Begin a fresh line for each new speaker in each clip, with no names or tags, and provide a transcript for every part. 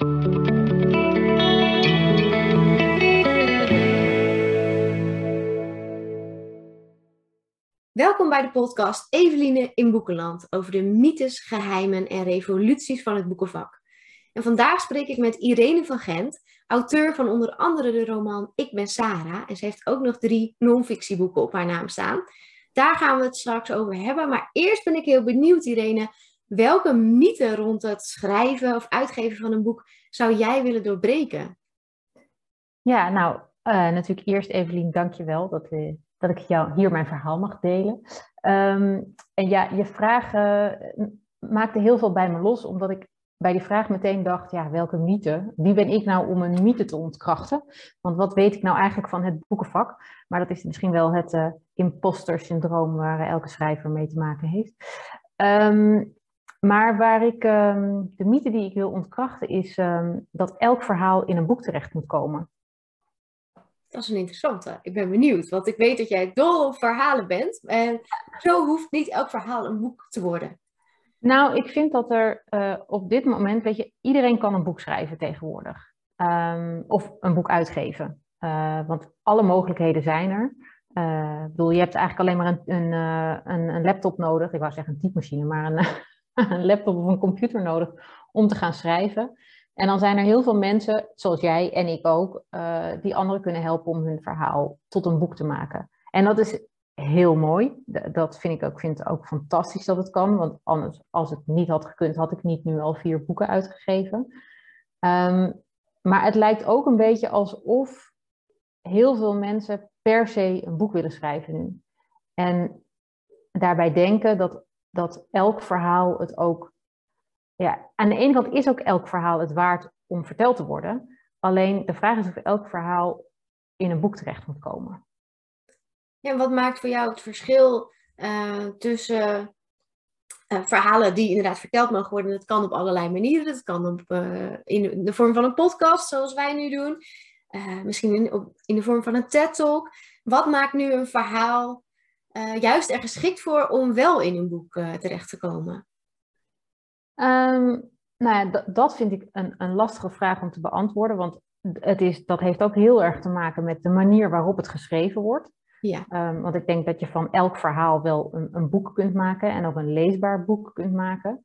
Welkom bij de podcast Eveline in Boekenland over de mythes, geheimen en revoluties van het boekenvak. En vandaag spreek ik met Irene van Gent, auteur van onder andere de roman Ik ben Sarah. En ze heeft ook nog drie non-fictieboeken op haar naam staan. Daar gaan we het straks over hebben. Maar eerst ben ik heel benieuwd, Irene. Welke mythe rond het schrijven of uitgeven van een boek zou jij willen doorbreken?
Ja, nou, uh, natuurlijk eerst Evelien, dank je wel dat, we, dat ik jou hier mijn verhaal mag delen. Um, en ja, je vraag uh, maakte heel veel bij me los, omdat ik bij die vraag meteen dacht, ja, welke mythe? Wie ben ik nou om een mythe te ontkrachten? Want wat weet ik nou eigenlijk van het boekenvak? Maar dat is misschien wel het uh, imposter syndroom waar elke schrijver mee te maken heeft. Um, maar waar ik, um, de mythe die ik wil ontkrachten is um, dat elk verhaal in een boek terecht moet komen.
Dat is een interessante. Ik ben benieuwd, want ik weet dat jij dol op verhalen bent. En zo hoeft niet elk verhaal een boek te worden.
Nou, ik vind dat er uh, op dit moment, weet je, iedereen kan een boek schrijven tegenwoordig. Um, of een boek uitgeven. Uh, want alle mogelijkheden zijn er. Uh, ik bedoel, je hebt eigenlijk alleen maar een, een, een, een laptop nodig. Ik wou zeggen een typemachine, maar een, een laptop of een computer nodig om te gaan schrijven. En dan zijn er heel veel mensen, zoals jij en ik ook, uh, die anderen kunnen helpen om hun verhaal tot een boek te maken. En dat is heel mooi. Dat vind ik ook, vind ook fantastisch dat het kan. Want anders, als het niet had gekund, had ik niet nu al vier boeken uitgegeven. Um, maar het lijkt ook een beetje alsof heel veel mensen per se een boek willen schrijven nu. En daarbij denken dat dat elk verhaal het ook. Ja, aan de ene kant is ook elk verhaal het waard om verteld te worden. Alleen de vraag is of elk verhaal in een boek terecht moet komen.
Ja, wat maakt voor jou het verschil uh, tussen uh, verhalen die inderdaad verteld mogen worden? Dat kan op allerlei manieren. Dat kan op, uh, in de vorm van een podcast, zoals wij nu doen. misschien in, op, in de vorm van een TED-talk. Wat maakt nu een verhaal uh, juist er geschikt voor om wel in een boek uh, terecht te komen?
Um, nou ja, dat vind ik een, een lastige vraag om te beantwoorden, want het is, dat heeft ook heel erg te maken met de manier waarop het geschreven wordt. Ja. Um, want ik denk dat je van elk verhaal wel een, een, boek kunt maken en ook een leesbaar boek kunt maken.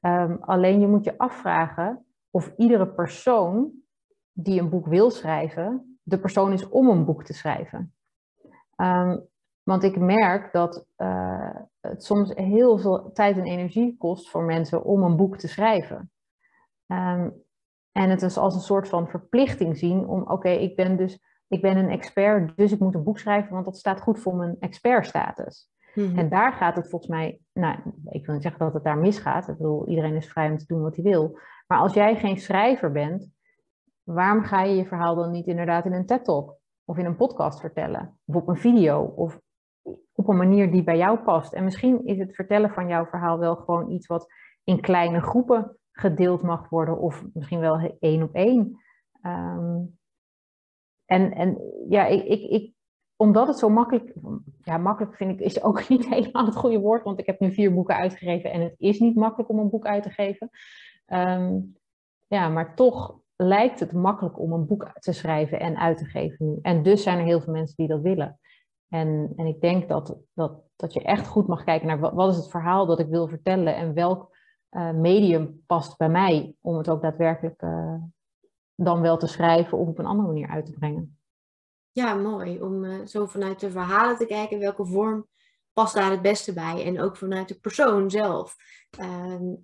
Um, alleen je moet je afvragen of iedere persoon die een boek wil schrijven, de persoon is om een boek te schrijven. Um, want ik merk dat uh, het soms heel veel tijd en energie kost voor mensen om een boek te schrijven. Um, en het is als een soort van verplichting zien om, oké, ik ben dus ik ben een expert, dus ik moet een boek schrijven, want dat staat goed voor mijn expertstatus. Mm-hmm. En daar gaat het volgens mij, nou, ik wil niet zeggen dat het daar misgaat. Ik bedoel, iedereen is vrij om te doen wat hij wil. Maar als jij geen schrijver bent, waarom ga je je verhaal dan niet inderdaad in een TED-talk of in een podcast vertellen? Of op een video? Of op een manier die bij jou past. En misschien is het vertellen van jouw verhaal wel gewoon iets wat in kleine groepen gedeeld mag worden, of misschien wel één op één. Um, en, en ja, ik, ik, ik, omdat het zo makkelijk, ja, makkelijk vind ik, is ook niet helemaal het goede woord, want ik heb nu vier boeken uitgegeven en het is niet makkelijk om een boek uit te geven. Um, ja, maar toch lijkt het makkelijk om een boek te schrijven en uit te geven. En dus zijn er heel veel mensen die dat willen. En, en ik denk dat, dat, dat je echt goed mag kijken naar wat, is het verhaal dat ik wil vertellen en welk uh, medium past bij mij om het ook daadwerkelijk uh, dan wel te schrijven of op een andere manier uit te brengen.
Ja, mooi. Om uh, zo vanuit de verhalen te kijken welke vorm past daar het beste bij. En ook vanuit de persoon zelf. Ehm,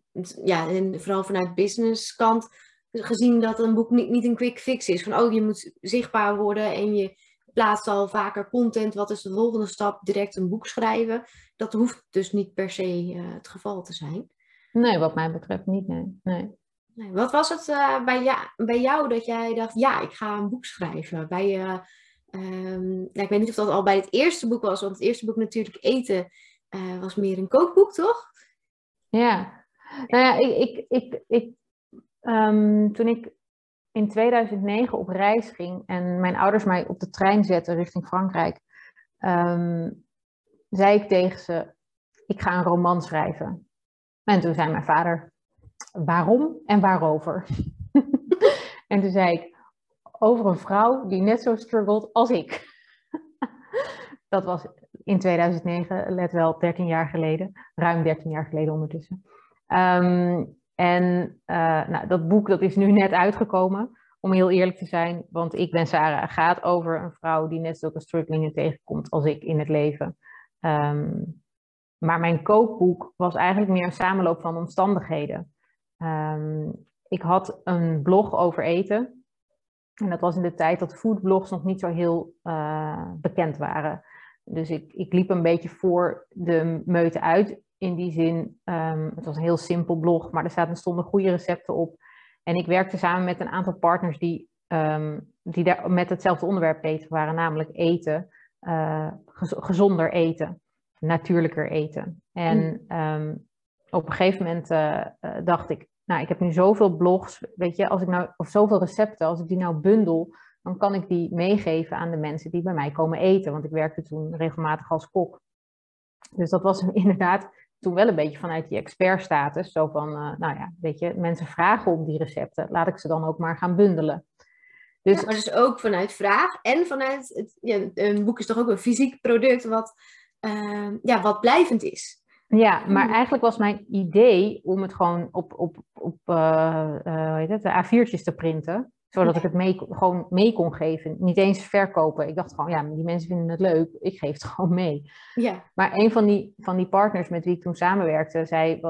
ja, en vooral vanuit businesskant gezien dat een boek niet, niet een quick fix is. Van oh, je moet zichtbaar worden en je plaatst al vaker content. Wat is de volgende stap? Direct een boek schrijven. Dat hoeft dus niet per se uh, het geval te zijn.
Nee, wat mij betreft niet, nee. nee.
nee wat was het uh, bij, ja, bij jou dat jij dacht, ja, ik ga een boek schrijven? Bij, uh, um, nou, ik weet niet of dat al bij het eerste boek was, want het eerste boek natuurlijk Eten was meer een kookboek, toch?
Ja, nou ja, ik, ik, ik, ik um, toen ik in 2009 op reis ging en mijn ouders mij op de trein zetten richting Frankrijk, um, zei ik tegen ze: Ik ga een roman schrijven. En toen zei mijn vader: Waarom en waarover? En toen zei ik, over een vrouw die net zo struggelt als ik. dat was in 2009, let wel, 13 jaar geleden. Ruim 13 jaar geleden ondertussen. Ehm, en uh, nou, dat boek dat is nu net uitgekomen, om heel eerlijk te zijn. Want Ik ben Sarah gaat over een vrouw die net zulke strugglingen tegenkomt als ik in het leven. Um, maar mijn kookboek was eigenlijk meer een samenloop van omstandigheden. Um, ik had een blog over eten. En dat was in de tijd dat foodblogs nog niet zo heel uh, bekend waren. Dus ik, ik liep een beetje voor de meute uit. In die zin, um, het was een heel simpel blog, maar er zaten, stonden goede recepten op. En ik werkte samen met een aantal partners die, um, die daar met hetzelfde onderwerp bezig waren, namelijk eten, uh, gezonder eten natuurlijker eten. En um, op een gegeven moment uh, dacht ik, nou, ik heb nu zoveel blogs, weet je, als ik nou, of zoveel recepten, als ik die nou bundel, dan kan ik die meegeven aan de mensen die bij mij komen eten. Want ik werkte toen regelmatig als kok. Dus dat was inderdaad toen wel een beetje vanuit die expertstatus. Zo van, uh, nou ja, weet je, mensen vragen om die recepten. Laat ik ze dan ook maar gaan bundelen.
Dus, ja, maar dus ook vanuit vraag en vanuit, het, ja, een boek is toch ook een fysiek product wat Ehm, ja, wat blijvend is.
Ja, maar hmm. eigenlijk was mijn idee om het gewoon op, op, op uh, uh, het, de A4'tjes te printen. Zodat ik het mee, gewoon mee kon geven. Niet eens verkopen. Ik dacht gewoon, ja, die mensen vinden het leuk. Ik geef het gewoon mee. Ja. Maar een van die, van die partners met wie ik toen samenwerkte, zij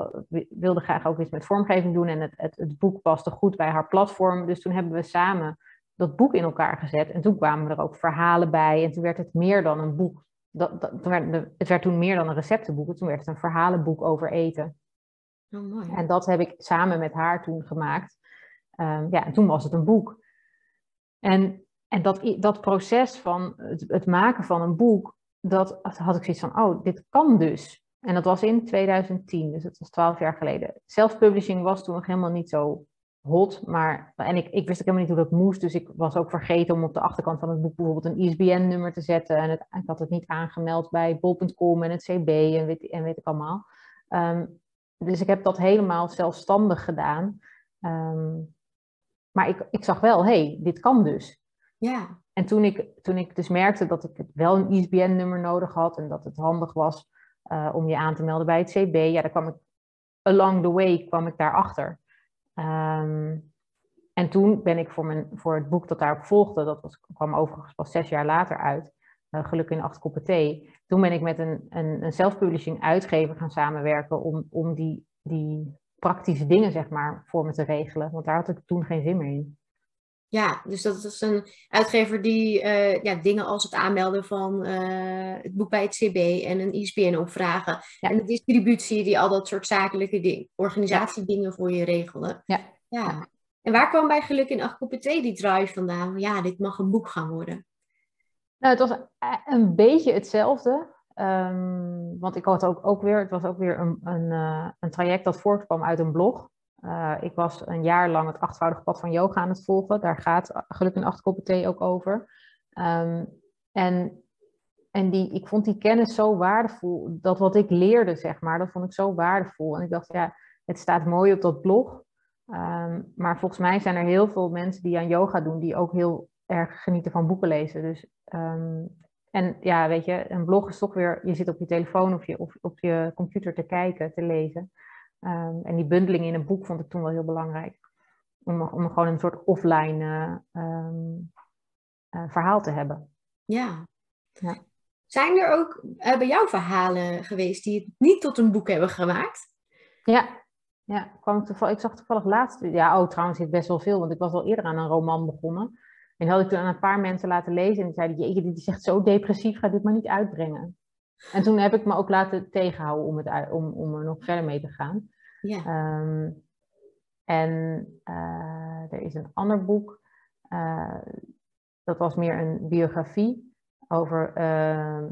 wilde graag ook iets met vormgeving doen. En het, het, het boek paste goed bij haar platform. Dus toen hebben we samen dat boek in elkaar gezet. En toen kwamen er ook verhalen bij. En toen werd het meer dan een boek dat, dat, het werd toen meer dan een receptenboek, toen werd het een verhalenboek over eten. Oh, mooi. En dat heb ik samen met haar toen gemaakt. Um, ja, en toen was het een boek. En, en dat, dat proces van het, het, maken van een boek, dat had ik zoiets van, oh, dit kan dus. En dat was in 2010, dus dat was twaalf jaar geleden. Self-publishing was toen nog helemaal niet zo hot. Maar, en ik, ik wist ook helemaal niet hoe dat moest. Dus ik was ook vergeten om op de achterkant van het boek bijvoorbeeld een ISBN-nummer te zetten. En het, ik had het niet aangemeld bij bol.com en het CB en weet, en weet ik allemaal. Um, dus ik heb dat helemaal zelfstandig gedaan. Um, maar ik, ik zag wel, hé, hey, dit kan dus. Ja. En toen ik, toen ik dus merkte dat ik wel een ISBN-nummer nodig had en dat het handig was uh, om je aan te melden bij het CB, ja, daar kwam ik along the way kwam ik daarachter. Um, en toen ben ik voor, mijn, voor het boek dat daarop volgde, dat was, kwam overigens pas zes jaar later uit, uh, Geluk in acht koppen thee. Toen ben ik met een, een, een self-publishing uitgever gaan samenwerken om, om die, die praktische dingen, zeg maar, voor me te regelen. Want daar had ik toen geen zin meer in.
Ja, dus dat is een uitgever die uh, ja, dingen als het aanmelden van uh, het boek bij het CB en een ISBN opvragen. Ja. En de distributie die al dat soort zakelijke dingen, organisatiedingen ja. voor je regelen. Ja. ja. En waar kwam bij Geluk in 8 koppen thee die drive vandaan? Ja, dit mag een boek gaan worden.
Nou, het was een beetje hetzelfde. Um, want ik had ook, ook weer, het was ook weer een, een, uh, een traject dat voortkwam uit een blog. Uh, ik was een jaar lang het achtvoudige pad van yoga aan het volgen. Daar gaat geluk in acht koppen thee ook over. Um, en en die, ik vond die kennis zo waardevol. Dat wat ik leerde, zeg maar, dat vond ik zo waardevol. En ik dacht, ja, het staat mooi op dat blog. Um, maar volgens mij zijn er heel veel mensen die aan yoga doen, die ook heel erg genieten van boeken lezen. Dus, en ja, weet je, een blog is toch weer, je zit op je telefoon of je, of op je computer te kijken, te lezen. Um, en die bundeling in een boek vond ik toen wel heel belangrijk. Om, om gewoon een soort offline uh, um, uh, verhaal te hebben.
Ja. ja. Zijn er ook uh, bij jou verhalen geweest die het niet tot een boek hebben gemaakt?
Ja, ja kwam ik, toevallig, ik zag toevallig laatst. Ja, oh, trouwens, zit best wel veel, want ik was al eerder aan een roman begonnen. En had ik toen aan een paar mensen laten lezen en die zeiden: Jeetje, dit is echt zo depressief, ga dit maar niet uitbrengen. En toen heb ik me ook laten tegenhouden om, het, om, om er nog verder mee te gaan. Ja. Um, en uh, er is een ander boek, uh, dat was meer een biografie over uh,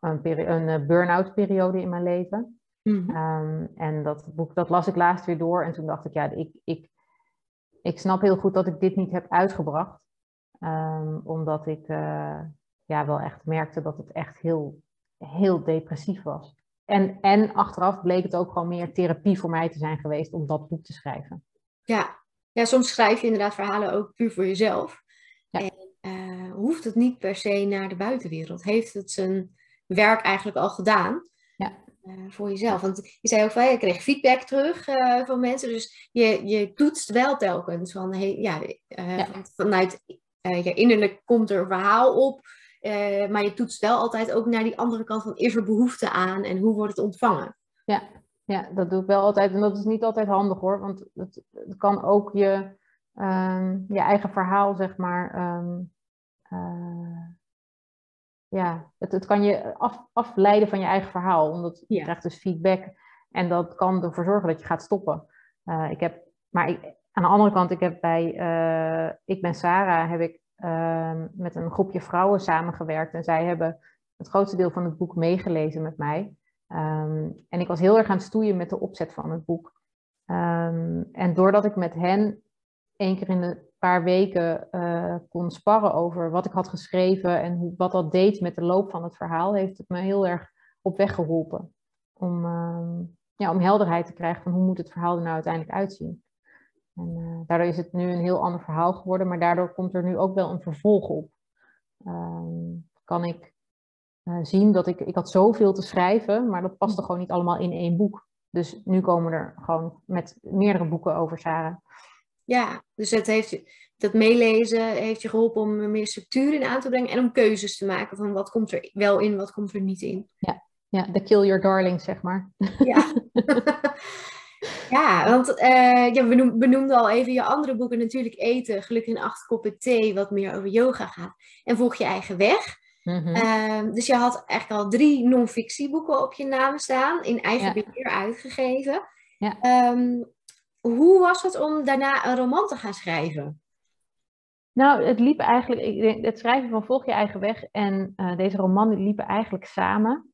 een, een eh, burn-out periode in mijn leven. Mm -hmm. um, en dat boek, dat las ik laatst weer door en toen dacht ik, ja, ik, ik, ik snap heel goed dat ik dit niet heb uitgebracht. Um, omdat ik ja, wel echt merkte dat het echt heel, heel depressief was. En, en achteraf bleek het ook gewoon meer therapie voor mij te zijn geweest om dat boek te schrijven.
Ja, Ja, soms schrijf je inderdaad verhalen ook puur voor jezelf. Ja. En hoeft het niet per se naar de buitenwereld. Heeft het zijn werk eigenlijk al gedaan? Ja. voor jezelf. Want je zei ook van, je kreeg feedback terug van mensen. Dus je, je toetst wel telkens van, hey, ja, ja. vanuit je innerlijk komt er een verhaal op. Uh, maar je toetst wel altijd ook naar die andere kant van is er behoefte aan en hoe wordt het ontvangen?
Ja, ja dat doe ik wel altijd. En dat is niet altijd handig hoor, want het, het kan ook je, um, je eigen verhaal, zeg maar. Um, uh, ja, het, het kan je af, afleiden van je eigen verhaal, omdat je krijgt dus feedback en dat kan ervoor zorgen dat je gaat stoppen. Uh, ik heb, maar ik, aan de andere kant, ik heb bij Ik ben Sarah, heb ik Ehm, met een groepje vrouwen samengewerkt. En zij hebben het grootste deel van het boek meegelezen met mij. Ehm, en ik was heel erg aan het stoeien met de opzet van het boek. Ehm, en doordat ik met hen één keer in een paar weken uh, kon sparren over wat ik had geschreven en hoe, wat dat deed met de loop van het verhaal, heeft het me heel erg op weg geholpen. Om, ja, om helderheid te krijgen van hoe moet het verhaal er nou uiteindelijk uitzien. En uh, daardoor is het nu een heel ander verhaal geworden, maar daardoor komt er nu ook wel een vervolg op. Uh, kan ik uh, zien dat ik, ik had zoveel te schrijven, maar dat paste gewoon niet allemaal in één boek. Dus nu komen er gewoon met meerdere boeken over Sarah.
Ja, dus het heeft, dat meelezen heeft je geholpen om er meer structuur in aan te brengen en om keuzes te maken van wat komt er wel in, wat komt er niet in.
Ja, ja de kill your darling, zeg maar.
Ja. Ja, want uh, ja, we benoemden al even je andere boeken, natuurlijk Eten, Gelukkig in acht koppen thee, wat meer over yoga gaat. En Volg je eigen weg. Mm dus je had eigenlijk al drie non-fictieboeken op je naam staan, in eigen beheer uitgegeven. Ja. Um, hoe was het om daarna een roman te gaan schrijven?
Nou, het liep eigenlijk, het schrijven van Volg je eigen weg en uh, deze roman liepen eigenlijk samen.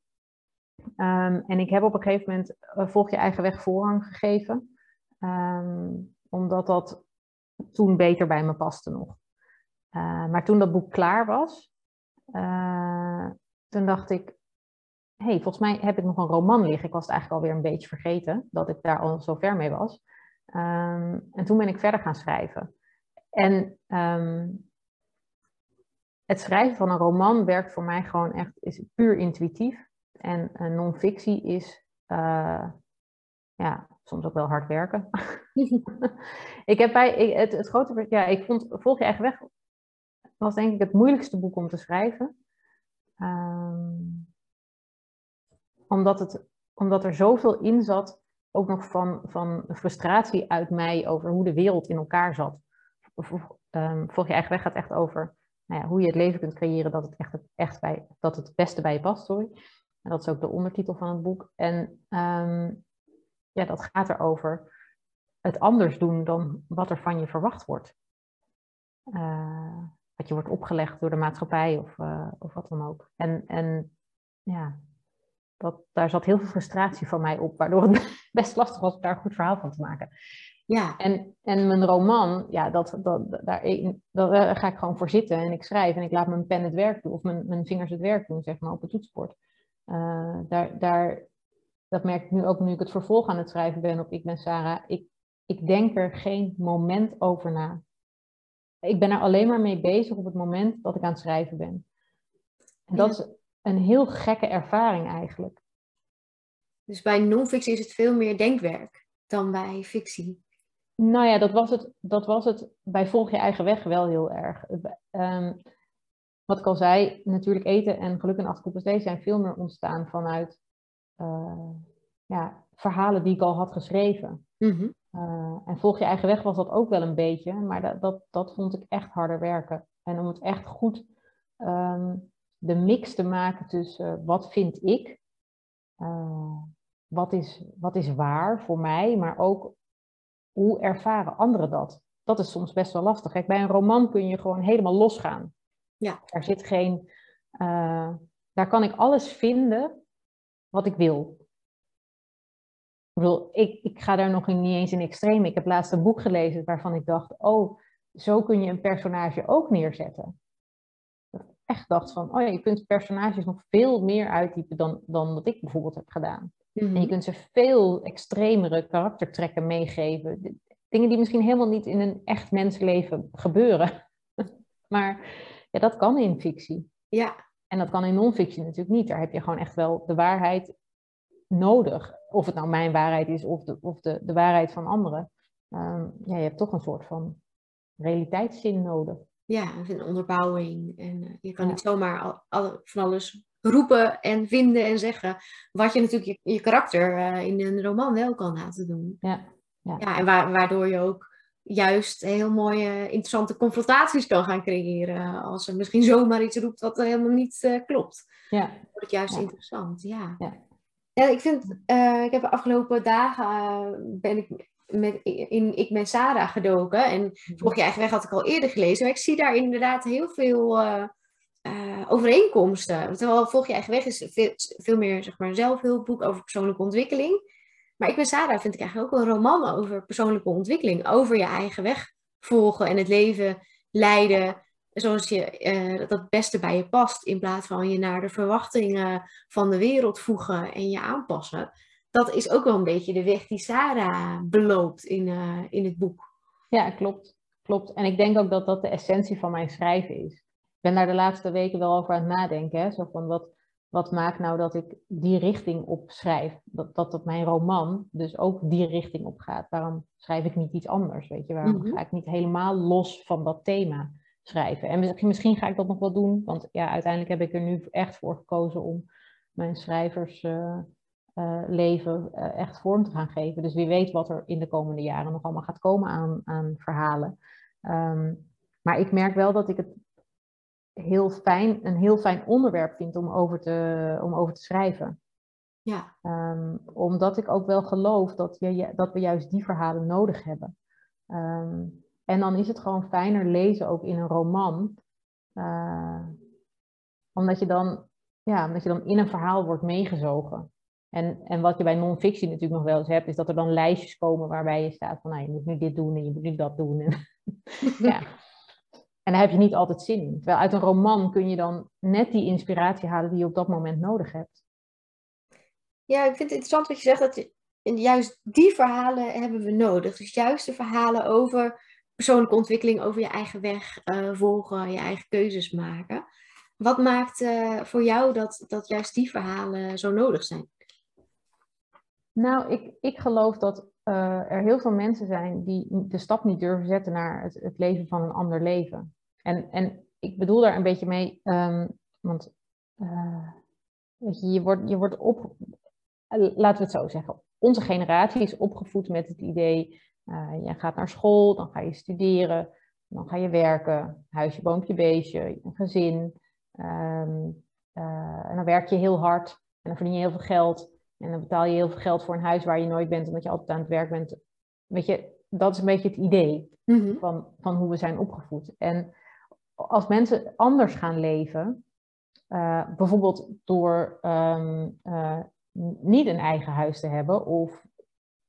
Um, en ik heb op een gegeven moment uh, Volg je eigen weg voorrang gegeven. Um, omdat dat toen beter bij me paste nog. Uh, maar toen dat boek klaar was, uh, toen dacht ik, hey, volgens mij heb ik nog een roman liggen. Ik was het eigenlijk alweer een beetje vergeten dat ik daar al zo ver mee was. Um, en toen ben ik verder gaan schrijven. En het schrijven van een roman werkt voor mij gewoon echt, is puur intuïtief. En uh, non-fictie is uh, ja, soms ook wel hard werken. ik heb bij het, het grote, ja, ik vond Volg je eigen weg was denk ik het moeilijkste boek om te schrijven. Um, omdat, het, omdat er zoveel in zat, ook nog van, van frustratie uit mij over hoe de wereld in elkaar zat. Um, Volg je eigen weg gaat echt over nou ja, hoe je het leven kunt creëren dat het echt, echt bij, dat het beste bij je past. Sorry. En dat is ook de ondertitel van het boek. En um, ja, dat gaat erover het anders doen dan wat er van je verwacht wordt. Uh, wat je wordt opgelegd door de maatschappij of, uh, of wat dan ook. En, en ja, dat, daar zat heel veel frustratie van mij op, waardoor het best lastig was om daar een goed verhaal van te maken. Ja. En, en mijn roman, ja, dat, dat, daar, daar ga ik gewoon voor zitten en ik schrijf en ik laat mijn pen het werk doen, of mijn, mijn vingers het werk doen, zeg maar, op het toetsenbord. Uh, daar, daar, dat merk ik nu ook nu ik het vervolg aan het schrijven ben op Ik ben Sarah. Ik, ik denk er geen moment over na. Ik ben er alleen maar mee bezig op het moment dat ik aan het schrijven ben. En dat is een heel gekke ervaring eigenlijk.
Dus bij non-fictie is het veel meer denkwerk dan bij fictie?
Nou ja, dat was het, dat was het bij Volg je eigen weg wel heel erg. Um, wat ik al zei, natuurlijk eten en geluk en acht thee zijn veel meer ontstaan vanuit uh, ja, verhalen die ik al had geschreven. Mm en volg je eigen weg was dat ook wel een beetje, maar dat, dat, dat vond ik echt harder werken. En om het echt goed um, de mix te maken tussen wat vind ik, uh, wat, is, wat is waar voor mij, maar ook hoe ervaren anderen dat. Dat is soms best wel lastig. Kijk, bij een roman kun je gewoon helemaal losgaan. Ja. Daar zit geen, uh, daar kan ik alles vinden wat ik wil. Ik bedoel, ik, ik ga daar nog niet eens in extreem. Ik heb laatst een boek gelezen waarvan ik dacht, oh, zo kun je een personage ook neerzetten. Dat ik echt dacht van, oh ja, je kunt personages nog veel meer uittypen dan, dan wat ik bijvoorbeeld heb gedaan. En je mhm. kunt ze veel extremere karaktertrekken meegeven. dingen die misschien helemaal niet in een echt mensenleven gebeuren. maar ja, dat kan in fictie.
Ja.
En dat kan in non-fictie natuurlijk niet. Daar heb je gewoon echt wel de waarheid nodig. Of het nou mijn waarheid is of de, of de, de waarheid van anderen. Um, ja, je hebt toch een soort van realiteitszin nodig.
Ja, een onderbouwing. En uh, je kan niet zomaar al, al, van alles roepen en vinden en zeggen. Wat je natuurlijk je, je karakter uh, in een roman wel kan laten doen.
Ja,
ja. ja en wa waardoor je ook juist heel mooie, interessante confrontaties kan gaan creëren. Als er misschien zomaar iets roept wat helemaal niet uh, klopt.
Ja.
Dan wordt het juist interessant, ja.
ja.
Ja, ik vind, uh, ik heb de afgelopen dagen uh, ben ik met, in Ik ben Sarah gedoken. En mhm. Volg je eigen weg had ik al eerder gelezen. Maar ik zie daar inderdaad heel veel overeenkomsten. Terwijl Volg je eigen weg is veel, veel meer zeg maar, een zelfhulpboek over persoonlijke ontwikkeling. Maar Ik ben Sarah vind ik eigenlijk ook een roman over persoonlijke ontwikkeling. Over je eigen weg volgen en het leven leiden zoals je, uh, dat het beste bij je past. In plaats van je naar de verwachtingen van de wereld voegen en je aanpassen. Dat is ook wel een beetje de weg die Sarah beloopt in, uh, in het boek.
Ja, klopt. klopt. En ik denk ook dat dat de essentie van mijn schrijven is. Ik ben daar de laatste weken wel over aan het nadenken. Hè? Zo van wat, wat maakt nou dat ik die richting op schrijf? Dat, dat, dat mijn roman dus ook die richting op gaat. Waarom schrijf ik niet iets anders? Weet je? Waarom mm -hmm. ga ik niet helemaal los van dat thema? schrijven. En misschien ga ik dat nog wel doen, want ja, uiteindelijk heb ik er nu echt voor gekozen om mijn schrijversleven uh, uh, echt vorm te gaan geven. Dus wie weet wat er in de komende jaren nog allemaal gaat komen aan, aan verhalen. Um, maar ik merk wel dat ik het heel fijn, een heel fijn onderwerp vind om over te, om over te schrijven.
Ja.
Um, omdat ik ook wel geloof dat, je, dat we juist die verhalen nodig hebben. Um, en dan is het gewoon fijner lezen ook in een roman. Uh, omdat, je dan, ja, omdat je dan in een verhaal wordt meegezogen. En, en wat je bij non-fictie natuurlijk nog wel eens hebt, is dat er dan lijstjes komen waarbij je staat van, nou, je moet nu dit doen en je moet nu dat doen. En, ja. En daar heb je niet altijd zin in. Terwijl uit een roman kun je dan net die inspiratie halen die je op dat moment nodig hebt.
Ja, ik vind het interessant wat je zegt, dat je, juist die verhalen hebben we nodig. Dus juist de verhalen over persoonlijke ontwikkeling over je eigen weg uh, volgen, je eigen keuzes maken. Wat maakt uh, voor jou dat, dat juist die verhalen zo nodig zijn?
Nou, ik, ik geloof dat uh, er heel veel mensen zijn die de stap niet durven zetten naar het, het leven van een ander leven. En, en ik bedoel daar een beetje mee, um, want weet je, je, wordt, je wordt op, laten we het zo zeggen, onze generatie is opgevoed met het idee uh, je gaat naar school, dan ga je studeren, dan ga je werken, huisje, boompje, beestje, een gezin. Um, uh, en dan werk je heel hard en dan verdien je heel veel geld. En dan betaal je heel veel geld voor een huis waar je nooit bent, omdat je altijd aan het werk bent. Weet je, dat is een beetje het idee mm -hmm. van, van hoe we zijn opgevoed. En als mensen anders gaan leven, uh, bijvoorbeeld door um, niet een eigen huis te hebben of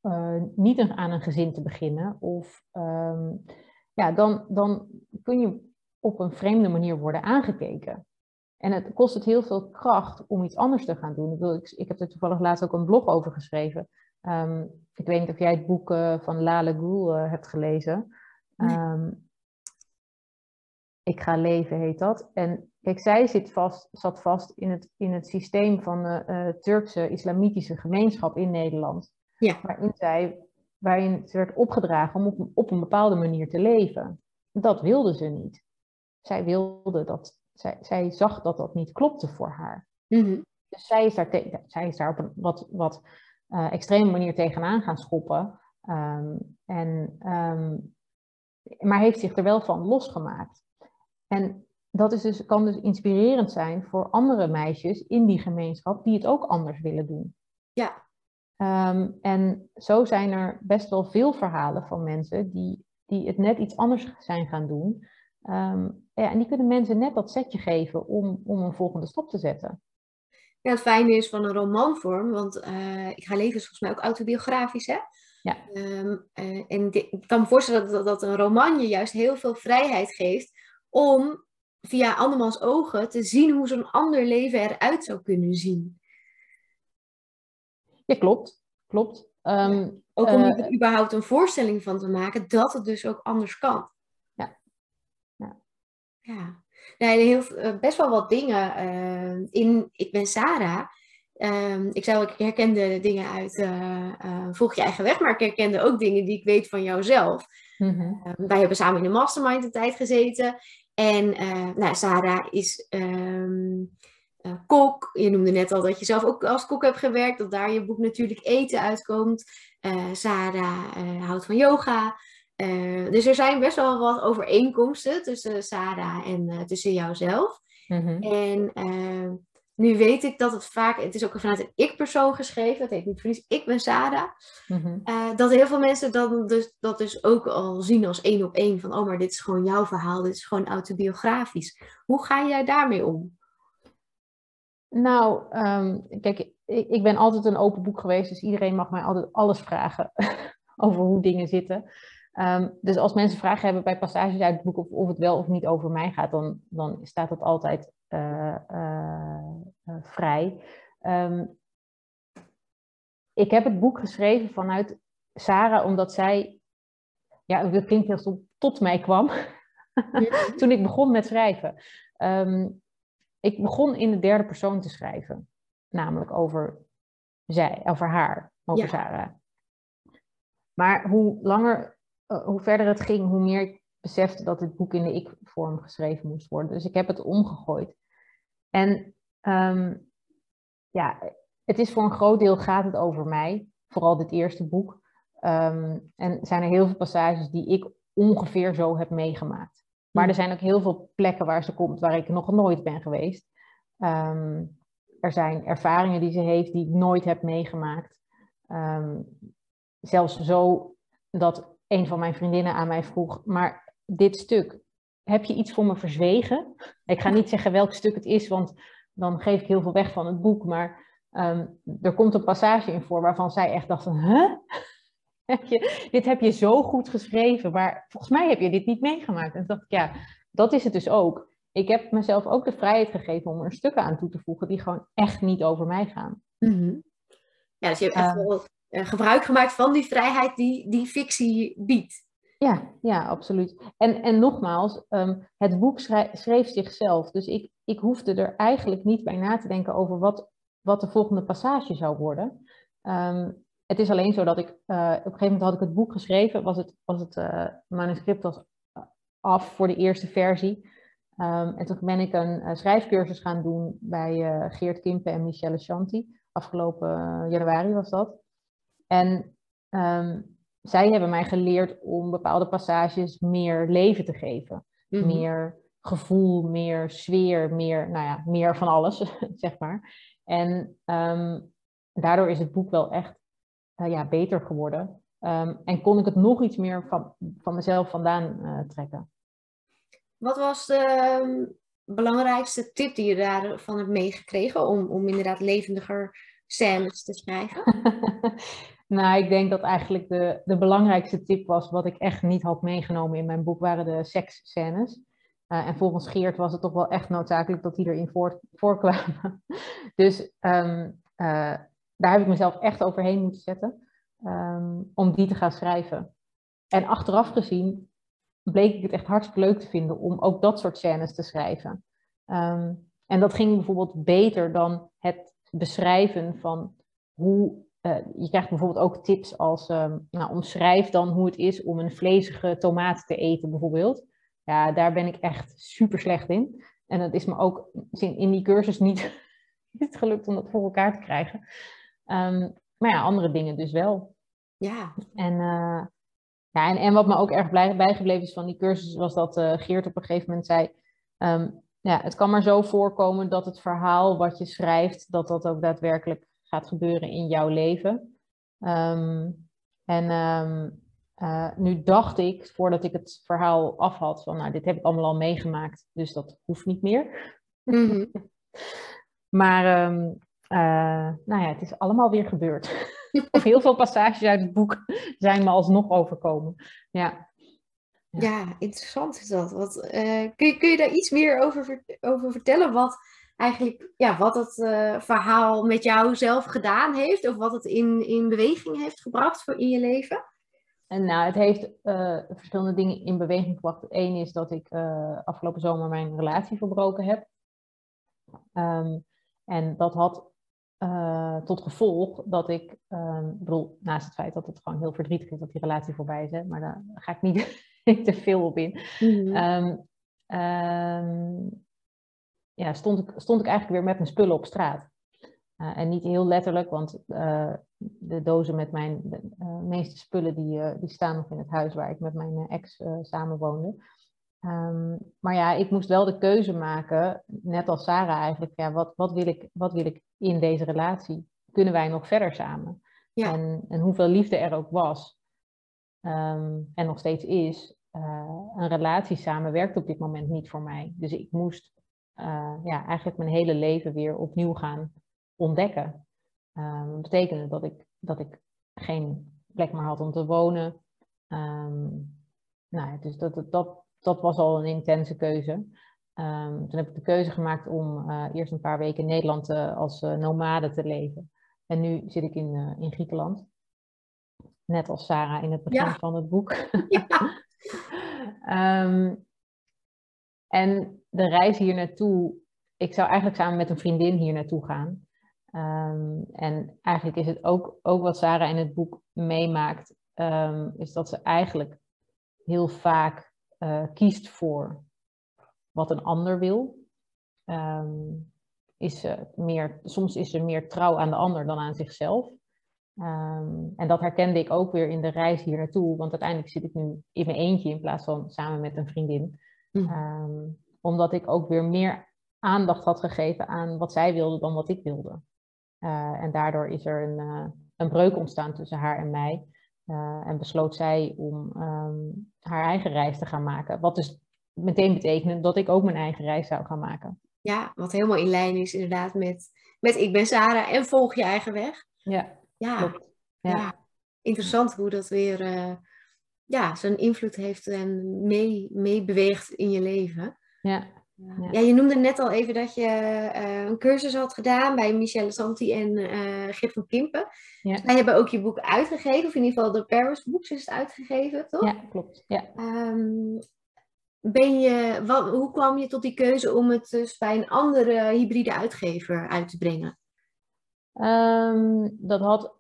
uh, niet aan een gezin te beginnen. Of um, ja, dan, dan kun je op een vreemde manier worden aangekeken. En het kost het heel veel kracht om iets anders te gaan doen. Ik, wil, ik, ik heb er toevallig laatst ook een blog over geschreven. Um, ik weet niet of jij het boek van Lale Goul uh, hebt gelezen. Nee. Um, ik ga leven heet dat. En kijk, zij zit vast, zat vast in het, in het systeem van de Turkse islamitische gemeenschap in Nederland.
Ja.
Waarin, zij, waarin ze werd opgedragen om op een, op een bepaalde manier te leven. Dat wilde ze niet. Zij wilde dat, zij, zij zag dat dat niet klopte voor haar.
Mm -hmm.
Dus zij is, daar te, zij is daar op een wat, wat uh, extreme manier tegenaan gaan schoppen. Um, en, um, maar heeft zich er wel van losgemaakt. En dat is dus, kan dus inspirerend zijn voor andere meisjes in die gemeenschap die het ook anders willen doen.
Ja,
Um, en zo zijn er best wel veel verhalen van mensen die, die het net iets anders zijn gaan doen. Um, ja, en die kunnen mensen net dat setje geven om, om een volgende stap te zetten.
Ja, het fijne is van een romanvorm, want uh, Ik ga leven is volgens mij ook autobiografisch, hè?
Ja.
Um, uh, en ik kan me voorstellen dat, dat een roman je juist heel veel vrijheid geeft om via andermans ogen te zien hoe zo'n ander leven eruit zou kunnen zien.
Ja, klopt. Klopt.
Ehm, ook om uh, er überhaupt een voorstelling van te maken dat het dus ook anders kan.
Ja. Ja.
ja. Nee, heel, eh, best wel wat dingen. Uh, in Ik ben Sarah. Um, ik zou, ik herkende dingen uit uh, Volg je eigen weg, maar ik herkende ook dingen die ik weet van jouzelf. Mm wij hebben samen in de mastermind een tijd gezeten. En nou, Sarah is um, kok. Je noemde net al dat je zelf ook als kok hebt gewerkt. Dat daar je boek natuurlijk eten uitkomt. Sarah houdt van yoga. Uh, dus er zijn best wel wat overeenkomsten tussen Sarah en uh, tussen jouzelf. Mm En uh, nu weet ik dat het vaak, het is ook vanuit een ik-persoon geschreven, dat heet niet voor ik ben Sarah. Mm dat heel veel mensen dan dus, dat dus ook al zien als één op één, van oh maar dit is gewoon jouw verhaal, dit is gewoon autobiografisch. Hoe ga jij daarmee om?
Nou, um, kijk, ik, ik ben altijd een open boek geweest, dus iedereen mag mij altijd alles vragen over hoe dingen zitten. Um, dus als mensen vragen hebben bij passages uit het boek of, of het wel of niet over mij gaat, dan, dan staat dat altijd uh, uh, uh, vrij. Um, ik heb het boek geschreven vanuit Sarah, omdat zij, ja, dat klinkt heel stom, tot mij kwam toen ik begon met schrijven. Um, ik begon in de derde persoon te schrijven, namelijk over zij, over haar, over ja. Sarah. Maar hoe langer eh, hoe verder het ging, hoe meer ik besefte dat het boek in de ik-vorm geschreven moest worden. Dus ik heb het omgegooid. En um, ja, het is voor een groot deel gaat het over mij, vooral dit eerste boek. Um, en zijn er heel veel passages die ik ongeveer zo heb meegemaakt. Maar er zijn ook heel veel plekken waar ze komt waar ik nog nooit ben geweest. Um, er zijn ervaringen die ze heeft die ik nooit heb meegemaakt. zelfs zo dat een van mijn vriendinnen aan mij vroeg, maar dit stuk, heb je iets voor me verzwegen? Ik ga niet zeggen welk stuk het is, want dan geef ik heel veel weg van het boek, maar um, er komt een passage in voor waarvan zij echt dacht van, huh? Heb je, dit heb je zo goed geschreven, maar volgens mij heb je dit niet meegemaakt. En toen dacht ik, ja, dat is het dus ook. Ik heb mezelf ook de vrijheid gegeven om er stukken aan toe te voegen die gewoon echt niet over mij gaan. Mm
-hmm. Ja, dus je hebt echt um, wel gebruik gemaakt van die vrijheid die, die fictie biedt.
Ja, ja, absoluut. En, en nogmaals, um, het boek schreef, zichzelf. Dus ik, ik hoefde er eigenlijk niet bij na te denken over wat, wat de volgende passage zou worden. Um, het is alleen zo dat ik, uh, op een gegeven moment had ik het boek geschreven, was het, was het uh, manuscript was af voor de eerste versie. Um, en toen ben ik een schrijfcursus gaan doen bij Geert Kimpen en Michelle Shanti. Afgelopen januari was dat. En um, zij hebben mij geleerd om bepaalde passages meer leven te geven. Mm -hmm. Meer gevoel, meer sfeer, meer, nou ja, meer van alles, zeg maar. En um, daardoor is het boek wel echt uh, ja, beter geworden. Um, en kon ik het nog iets meer van, van mezelf vandaan uh, trekken.
Wat was de belangrijkste tip die je daarvan hebt meegekregen om, om inderdaad levendiger scènes te schrijven?
Nou, ik denk dat eigenlijk de, de belangrijkste tip was, wat ik echt niet had meegenomen in mijn boek, waren de seksscènes. Uh, en volgens Geert was het toch wel echt noodzakelijk dat die erin voor, voorkwamen. dus um, uh, daar heb ik mezelf echt overheen moeten zetten um, om die te gaan schrijven. En achteraf gezien bleek ik het echt hartstikke leuk te vinden om ook dat soort scènes te schrijven. Um, en dat ging bijvoorbeeld beter dan het beschrijven van hoe uh, je krijgt bijvoorbeeld ook tips als, uh, nou, omschrijf dan hoe het is om een vlezige tomaat te eten bijvoorbeeld. Ja, daar ben ik echt super slecht in. En het is me ook in die cursus niet, niet gelukt om dat voor elkaar te krijgen. Um, maar ja, andere dingen dus wel.
Ja.
En, uh, ja, en, en wat me ook erg blij, bijgebleven is van die cursus, was dat Geert op een gegeven moment zei... Um, ja, het kan maar zo voorkomen dat het verhaal wat je schrijft, dat dat ook daadwerkelijk gaat gebeuren in jouw leven. Um, en um, uh, nu dacht ik, voordat ik het verhaal af had, van nou, dit heb ik allemaal al meegemaakt, dus dat hoeft niet meer. Mm -hmm. maar um, uh, nou ja, het is allemaal weer gebeurd. of heel veel passages uit het boek zijn me alsnog overkomen. Ja.
Ja, ja interessant is dat. Wat, uh, kun, je, kun je daar iets meer over, over vertellen? Wat, eigenlijk ja, wat het verhaal met jou zelf gedaan heeft of wat het in, in beweging heeft gebracht voor in je leven?
En nou, het heeft verschillende dingen in beweging gebracht. Eén is dat ik afgelopen zomer mijn relatie verbroken heb. Ehm, en dat had tot gevolg dat ik, um, bedoel, naast het feit dat het gewoon heel verdrietig is dat die relatie voorbij is, hè, maar daar ga ik niet te veel op in. Mm ja, stond, ik, stond ik eigenlijk weer met mijn spullen op straat. Uh, en niet heel letterlijk, want uh, de dozen met mijn meeste spullen die, die staan nog in het huis waar ik met mijn ex samen woonde. Um, maar ja, ik moest wel de keuze maken, net als Sarah eigenlijk, ja, wat, wat, wil ik, wat wil ik in deze relatie? Kunnen wij nog verder samen? Ja. En, en hoeveel liefde er ook was um, en nog steeds is, een relatie samen werkt op dit moment niet voor mij. Dus ik moest uh, ja, eigenlijk mijn hele leven weer opnieuw gaan ontdekken. Um, dat betekende dat ik, dat ik geen plek meer had om te wonen. Um, nou, dus dat, dat, dat was al een intense keuze. Um, toen heb ik de keuze gemaakt om uh, eerst een paar weken in Nederland uh, als nomade te leven. En nu zit ik in, in Griekenland. Net als Sarah in het begin ja. van het boek. Ja. en de reis hier naartoe, ik zou eigenlijk samen met een vriendin hier naartoe gaan. Um, en eigenlijk is het ook, ook wat Sarah in het boek meemaakt, is dat ze eigenlijk heel vaak uh, kiest voor wat een ander wil. Um, is ze meer, soms is ze meer trouw aan de ander dan aan zichzelf. Um, en dat herkende ik ook weer in de reis hier naartoe, want uiteindelijk zit ik nu in mijn eentje in plaats van samen met een vriendin. Um, omdat ik ook weer meer aandacht had gegeven aan wat zij wilde dan wat ik wilde. Uh, en daardoor is er een, uh, een breuk ontstaan tussen haar en mij. Uh, en besloot zij om um, haar eigen reis te gaan maken. Wat dus meteen betekende dat ik ook mijn eigen reis zou gaan maken.
Ja, wat helemaal in lijn is inderdaad met, met ik ben Sarah en volg je eigen weg.
Ja,
ja. Ja. ja. Interessant hoe dat weer ja, zijn invloed heeft en mee, mee beweegt in je leven.
Ja.
Ja. je noemde net al even dat je uh, een cursus had gedaan bij Michelle Santi en uh, Gip van Kimpen. Ja. Wij hebben ook je boek uitgegeven, of in ieder geval de Paris Books is het uitgegeven, toch?
Ja, klopt. Ja.
Um, ben je, wat, hoe kwam je tot die keuze om het dus bij een andere hybride uitgever uit te brengen?
Um, dat had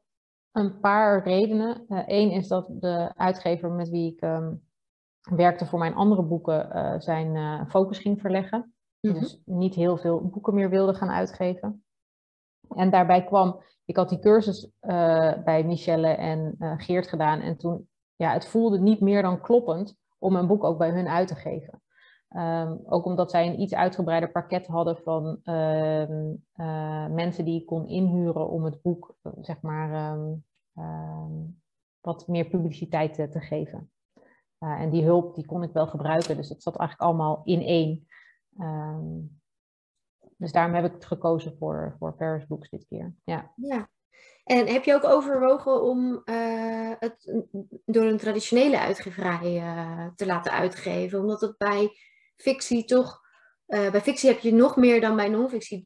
een paar redenen. Eén uh, is dat de uitgever met wie ik um, werkte voor mijn andere boeken uh, zijn uh, focus ging verleggen. Mm -hmm. Dus niet heel veel boeken meer wilde gaan uitgeven. En daarbij kwam, ik had die cursus uh, bij Michelle en Geert gedaan. En toen, ja, het voelde niet meer dan kloppend om een boek ook bij hun uit te geven. Um, ook omdat zij een iets uitgebreider pakket hadden van uh, mensen die ik kon inhuren om het boek, zeg maar, um, um, wat meer publiciteit te, te geven. Uh, en die hulp die kon ik wel gebruiken, dus het zat eigenlijk allemaal in één. dus daarom heb ik het gekozen voor, voor Paris Books dit keer. Ja.
ja. En heb je ook overwogen om uh, het door een traditionele uitgeverij uh, te laten uitgeven? Omdat het bij fictie toch, bij fictie heb je nog meer dan bij non-fictie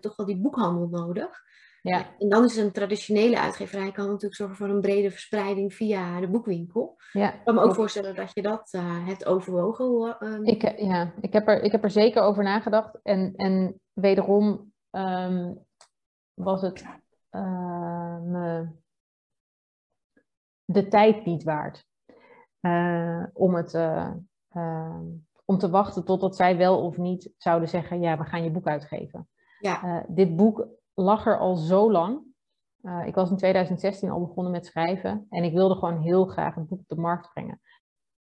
toch wel die boekhandel nodig.
Ja.
En dan is een traditionele uitgeverij kan natuurlijk zorgen voor een brede verspreiding via de boekwinkel.
Ja,
ik kan me ook voorstellen dat je dat hebt overwogen.
Um... Ik, ja, ik heb, er, ik heb er zeker over nagedacht. En, en wederom um, was het uh, me de tijd niet waard. Uh, om, het, uh, om te wachten totdat zij wel of niet zouden zeggen, ja, we gaan je boek uitgeven.
Ja.
dit boek lag er al zo lang. ik was in 2016 al begonnen met schrijven en ik wilde gewoon heel graag een boek op de markt brengen.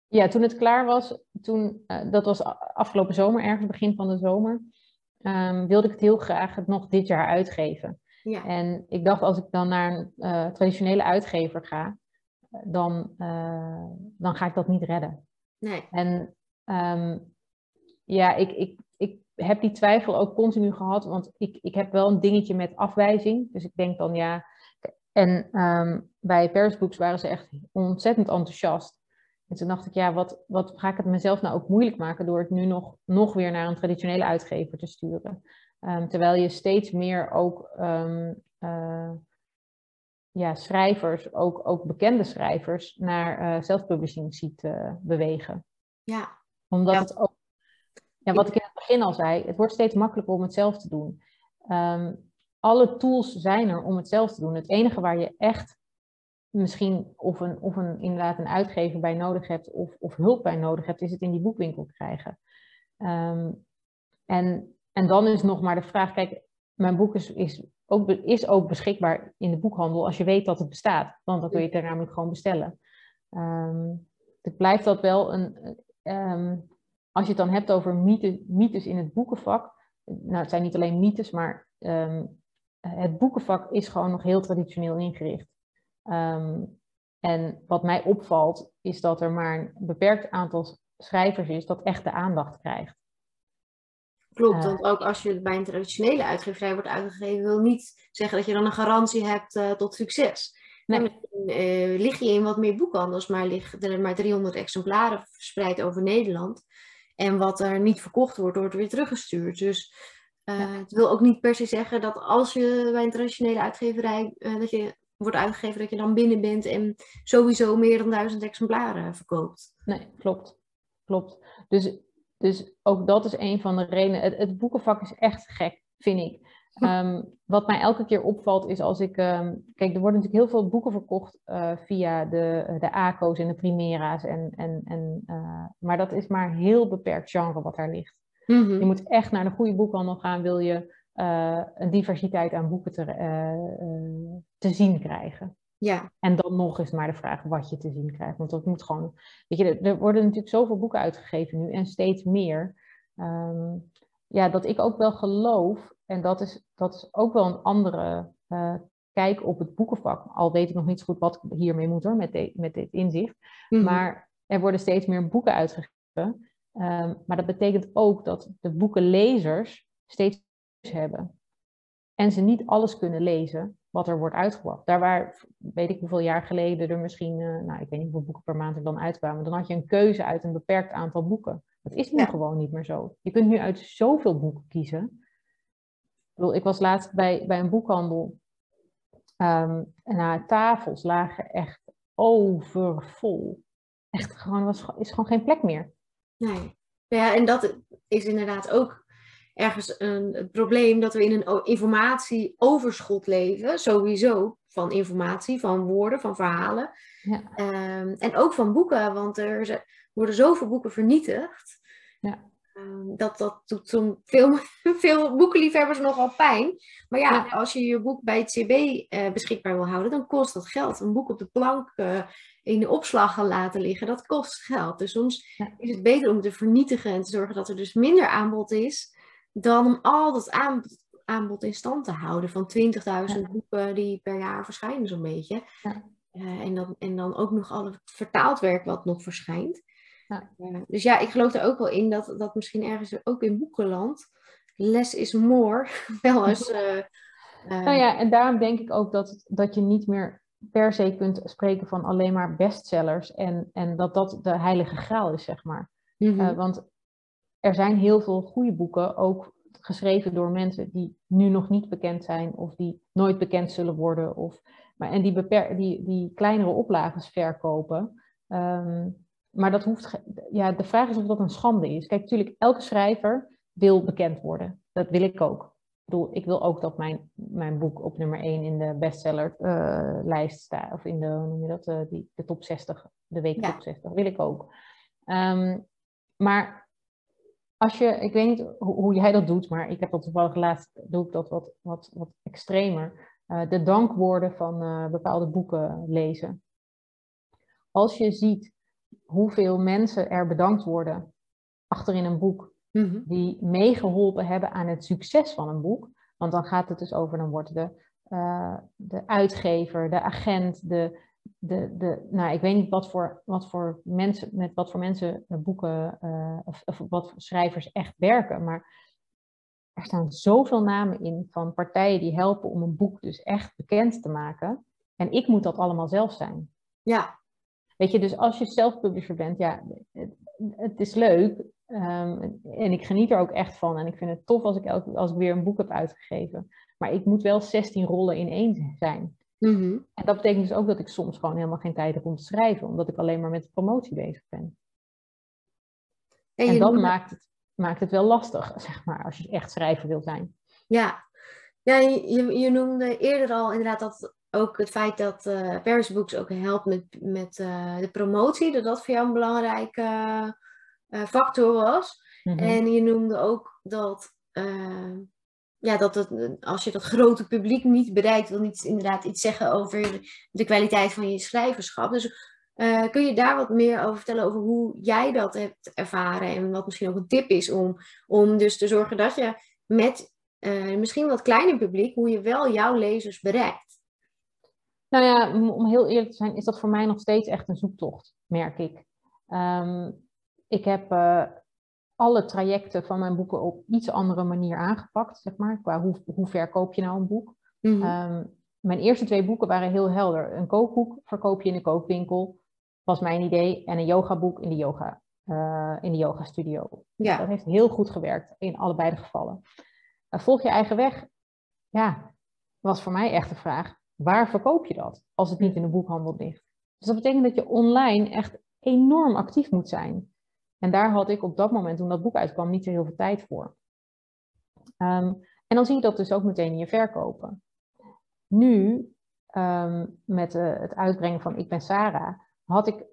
Ja, toen het klaar was, toen, dat was afgelopen zomer, ergens begin van de zomer, um, wilde ik het heel graag het nog dit jaar uitgeven.
Ja.
En ik dacht, als ik dan naar een uh, traditionele uitgever ga, dan, dan ga ik dat niet redden.
Nee.
En um, ja, ik, ik heb die twijfel ook continu gehad, want ik, ik heb wel een dingetje met afwijzing. Dus ik denk dan ja. En um, bij Paris Books waren ze echt ontzettend enthousiast. En toen dacht ik, ja, wat, wat ga ik het mezelf nou ook moeilijk maken door het nu nog, nog weer naar een traditionele uitgever te sturen? Ehm, terwijl je steeds meer ook ehm, eh, ja, schrijvers, ook, ook bekende schrijvers, naar uh, self-publishing ziet uh, bewegen.
Ja.
Omdat het ook, ja, wat ik begin al zei, het wordt steeds makkelijker om het zelf te doen. Um, alle tools zijn er om het zelf te doen. Het enige waar je echt misschien of een, of een, inderdaad een uitgever bij nodig hebt of, of hulp bij nodig hebt, is het in die boekwinkel krijgen. Um, en, en dan is nog maar de vraag, kijk, mijn boek is, is, ook, is ook beschikbaar in de boekhandel als je weet dat het bestaat. Want dan kun je het er namelijk gewoon bestellen. Um, het blijft dat wel een, als je het dan hebt over mythe, mythes in het boekenvak, nou het zijn niet alleen mythes, maar het boekenvak is gewoon nog heel traditioneel ingericht. Um, en wat mij opvalt, is dat er maar een beperkt aantal schrijvers is dat echt de aandacht krijgt.
Klopt, want ook als je bij een traditionele uitgeverij wordt uitgegeven, wil niet zeggen dat je dan een garantie hebt uh, tot succes. Nee. Uh, lig je in wat meer boekhandels, maar liggen er maar 300 exemplaren verspreid over Nederland. En wat er niet verkocht wordt, wordt weer teruggestuurd. Dus uh, ja. het wil ook niet per se zeggen dat als je bij een traditionele uitgeverij dat je wordt uitgegeven dat je dan binnen bent en sowieso meer dan duizend exemplaren verkoopt.
Nee, klopt. Klopt. Dus, dus ook dat is een van de redenen. Het, het boekenvak is echt gek, vind ik. Um, wat mij elke keer opvalt is als ik. Um, kijk, er worden natuurlijk heel veel boeken verkocht uh, via de, de ACO's en de Primera's. En, en, en, uh, maar dat is maar heel beperkt genre wat daar ligt. Mm -hmm. Je moet echt naar de goede boekhandel gaan, wil je uh, een diversiteit aan boeken te, te zien krijgen.
Ja.
En dan nog eens maar de vraag wat je te zien krijgt. Want dat moet gewoon. Weet je, er worden natuurlijk zoveel boeken uitgegeven nu en steeds meer. Um, ja, dat ik ook wel geloof, en dat is, dat is ook wel een andere uh, kijk op het boekenvak. Al weet ik nog niet zo goed wat hiermee moet hoor, met, de, met dit inzicht. Mm -hmm. Maar er worden steeds meer boeken uitgegeven. Um, maar dat betekent ook dat de boekenlezers steeds hebben. En ze niet alles kunnen lezen wat er wordt uitgebracht. Daar waar, weet ik hoeveel jaar geleden er misschien, uh, nou ik weet niet hoeveel boeken per maand er dan uitkwamen, dan had je een keuze uit een beperkt aantal boeken. Dat is nu ja. gewoon niet meer zo. Je kunt nu uit zoveel boeken kiezen. Ik, bedoel, ik was laatst bij, bij een boekhandel um, en haar tafels lagen echt overvol. Echt gewoon, was, is gewoon geen plek meer.
Nee. Ja, en dat is inderdaad ook ergens een, probleem dat we in een informatieoverschot leven, sowieso van informatie, van woorden, van verhalen. Ja. Um, en ook van boeken, want er worden zoveel boeken vernietigd.
Ja.
Um, dat, dat doet zo'n veel, veel boekenliefhebbers nogal pijn. Maar ja, ja, als je je boek bij het CB uh, beschikbaar wil houden, dan kost dat geld. Een boek op de plank uh, in de opslag gaan laten liggen, dat kost geld. Dus soms ja. is het beter om te vernietigen en te zorgen dat er dus minder aanbod is dan om al dat aanbod, aanbod in stand te houden van 20.000 ja. boeken die per jaar verschijnen zo'n beetje.
Ja.
Uh, en, dan, en dan ook nog al het vertaald werk wat nog verschijnt.
Ja.
Uh, dus ja, ik geloof er ook wel in dat, dat misschien ergens ook in boekenland less is more wel eens... Uh,
nou ja, en daarom denk ik ook dat, dat je niet meer per se kunt spreken van alleen maar bestsellers en, en dat dat de heilige graal is, zeg maar.
Mm -hmm.
want er zijn heel veel goede boeken, ook geschreven door mensen die nu nog niet bekend zijn of die nooit bekend zullen worden. Of, maar, en die, beper, die, die kleinere oplages verkopen. Um, maar dat hoeft, ja, de vraag is of dat een schande is. Kijk, natuurlijk, elke schrijver wil bekend worden. Dat wil ik ook. Ik bedoel, ik wil ook dat mijn, mijn boek op nummer 1 in de bestsellerlijst uh, staat. Of in de, hoe noem je dat, uh, die, de top 60, de week ja. top 60. Dat wil ik ook. Um, maar als je, ik weet niet hoe, hoe, jij dat doet, maar ik heb dat toevallig laatst, doe ik dat wat, wat, wat extremer. Uh, de dankwoorden van bepaalde boeken lezen. Als je ziet hoeveel mensen er bedankt worden achterin een boek,
mm -hmm.
die meegeholpen hebben aan het succes van een boek. Want dan gaat het dus over, dan wordt de, uh, de uitgever, de agent, de, de, de, nou, ik weet niet wat voor, wat voor mensen, met wat voor mensen boeken uh, of, of, wat voor schrijvers echt werken. Maar er staan zoveel namen in van partijen die helpen om een boek dus echt bekend te maken. En ik moet dat allemaal zelf zijn.
Ja.
Weet je, dus als je zelf publisher bent, ja, het, het is leuk. Ehm, en ik geniet er ook echt van. En ik vind het tof als ik, als ik weer een boek heb uitgegeven. Maar ik moet wel 16 rollen in één zijn. Mhm. En dat betekent dus ook dat ik soms gewoon helemaal geen tijd heb om te schrijven, omdat ik alleen maar met de promotie bezig ben. En, en dat maakt, het, maakt het wel lastig, zeg maar, als je echt schrijver wil zijn.
Ja, ja je, je noemde eerder al inderdaad dat ook het feit dat uh, Paris Books ook helpt met, met uh, de promotie, dat dat voor jou een belangrijke uh, factor was. Mhm. En je noemde ook dat ja, dat het, als je dat grote publiek niet bereikt, wil niet inderdaad iets zeggen over de kwaliteit van je schrijverschap. Dus kun je daar wat meer over vertellen over hoe jij dat hebt ervaren en wat misschien ook een tip is om, om dus te zorgen dat je met misschien wat kleiner publiek, hoe je wel jouw lezers bereikt?
Nou ja, om heel eerlijk te zijn, is dat voor mij nog steeds echt een zoektocht, merk ik. Um, ik heb uh, alle trajecten van mijn boeken op iets andere manier aangepakt, zeg maar. Qua hoe, hoe verkoop je nou een boek. Mhm. Ehm, mijn eerste twee boeken waren heel helder. Een kookboek verkoop je in de koopwinkel, was mijn idee. En een yogaboek in de yoga, uh, in de yoga studio. Ja. Dat heeft heel goed gewerkt in allebei de gevallen. Uh, volg je eigen weg? Ja, was voor mij echt de vraag. Waar verkoop je dat als het niet in de boekhandel ligt? Dus dat betekent dat je online echt enorm actief moet zijn. En daar had ik op dat moment, toen dat boek uitkwam, niet zo heel veel tijd voor. Ehm, en dan zie je dat dus ook meteen in je verkopen. Nu, um, met uh, het uitbrengen van Ik ben Sarah, had ik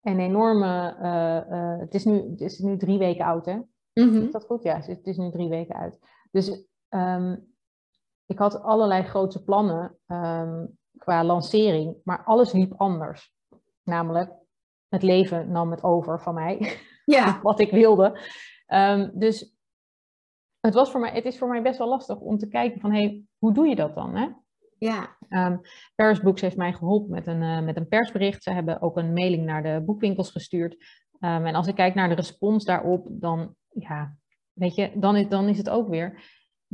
een enorme. Uh, uh, het, is nu, het is nu drie weken oud, hè? Mm Is dat goed? Ja, het is nu drie weken uit. Dus um, ik had allerlei grote plannen qua lancering, maar alles liep anders. Namelijk, het leven nam het over van mij. Ja. wat ik wilde. Um, dus het, was voor mij, het is voor mij best wel lastig om te kijken van, hey, hoe doe je dat dan? Hè? Ja. Um, Paris Books heeft mij geholpen met een, uh, met een persbericht. Ze hebben ook een mailing naar de boekwinkels gestuurd. Um, en als ik kijk naar de respons daarop, dan, ja, weet je, dan is, dan is het ook weer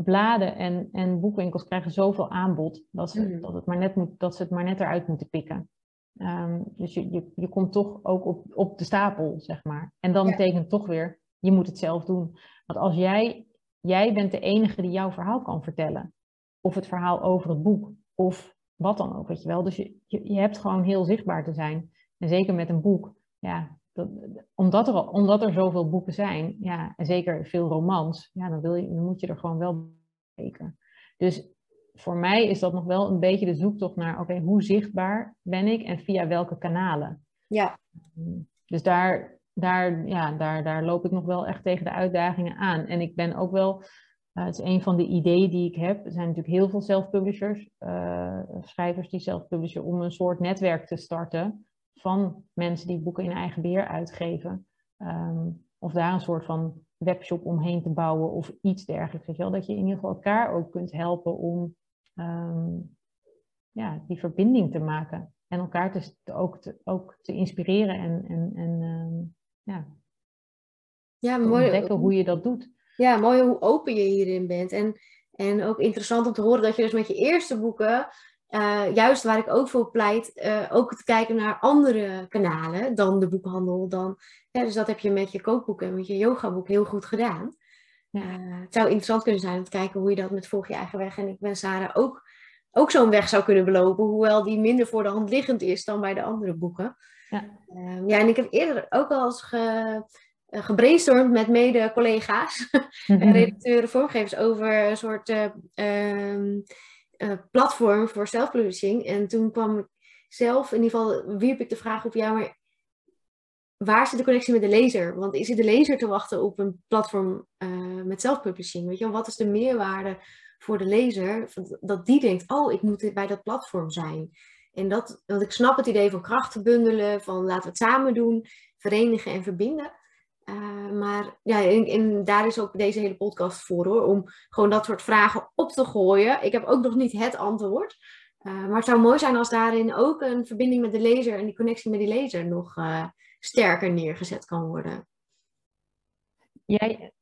bladen en, en boekwinkels krijgen zoveel aanbod dat ze, mm. dat, het maar net moet, dat ze het maar net eruit moeten pikken. Um, dus je, je, je komt toch ook op, op de stapel, zeg maar. En dan betekent toch weer, je moet het zelf doen. Want als jij, jij bent de enige die jouw verhaal kan vertellen. Of het verhaal over het boek. Of wat dan ook, weet je wel. Dus je, je, je hebt gewoon heel zichtbaar te zijn. En zeker met een boek. Ja, dat, omdat, er, omdat er zoveel boeken zijn. Ja, en zeker veel romans. Ja, dan, wil je, dan moet je er gewoon wel spreken. Dus voor mij is dat nog wel een beetje de zoektocht naar, oké, hoe zichtbaar ben ik en via welke kanalen? Ja. Dus daar, daar, ja, daar, daar loop ik nog wel echt tegen de uitdagingen aan. En ik ben ook wel, uh, het is een van de ideeën die ik heb. Er zijn natuurlijk heel veel self-publishers, uh, schrijvers die self-publishen, om een soort netwerk te starten van mensen die boeken in eigen beheer uitgeven. Um, of daar een soort van webshop omheen te bouwen of iets dergelijks. Weet je wel? Dat je in ieder geval elkaar ook kunt helpen om Ehm, ja, die verbinding te maken. En elkaar te, ook, te, ook te inspireren en, en, en um, ja, ja mooi, ontdekken hoe je dat doet.
Ja, mooi hoe open je hierin bent. En, en ook interessant om te horen dat je dus met je eerste boeken, uh, juist waar ik ook voor pleit, uh, ook te kijken naar andere kanalen dan de boekhandel. Dan, ja, dus dat heb je met je kookboeken en met je yogaboek heel goed gedaan. Ja, het zou interessant kunnen zijn om te kijken hoe je dat met Volg je eigen weg en Ik ben Sarah ook, ook zo'n weg zou kunnen belopen. Hoewel die minder voor de hand liggend is dan bij de andere boeken. Ja, uh, ja en ik heb eerder ook al eens ge, gebrainstormd met mede-collega's en redacteuren, vormgevers over een soort uh, platform voor self-publishing. En toen kwam ik zelf, in ieder geval wierp ik de vraag op jou, maar waar zit de connectie met de lezer? Want is de lezer te wachten op een platform uh, met zelfpublishing? Weet je, wat is de meerwaarde voor de lezer? Dat die denkt, oh, ik moet bij dat platform zijn. En dat, want ik snap het idee van krachten bundelen, van laten we het samen doen, verenigen en verbinden. Uh, maar ja, en, daar is ook deze hele podcast voor hoor, om gewoon dat soort vragen op te gooien. Ik heb ook nog niet het antwoord. Uh, maar het zou mooi zijn als daarin ook een verbinding met de lezer en die connectie met die lezer nog sterker neergezet kan worden.
Jij,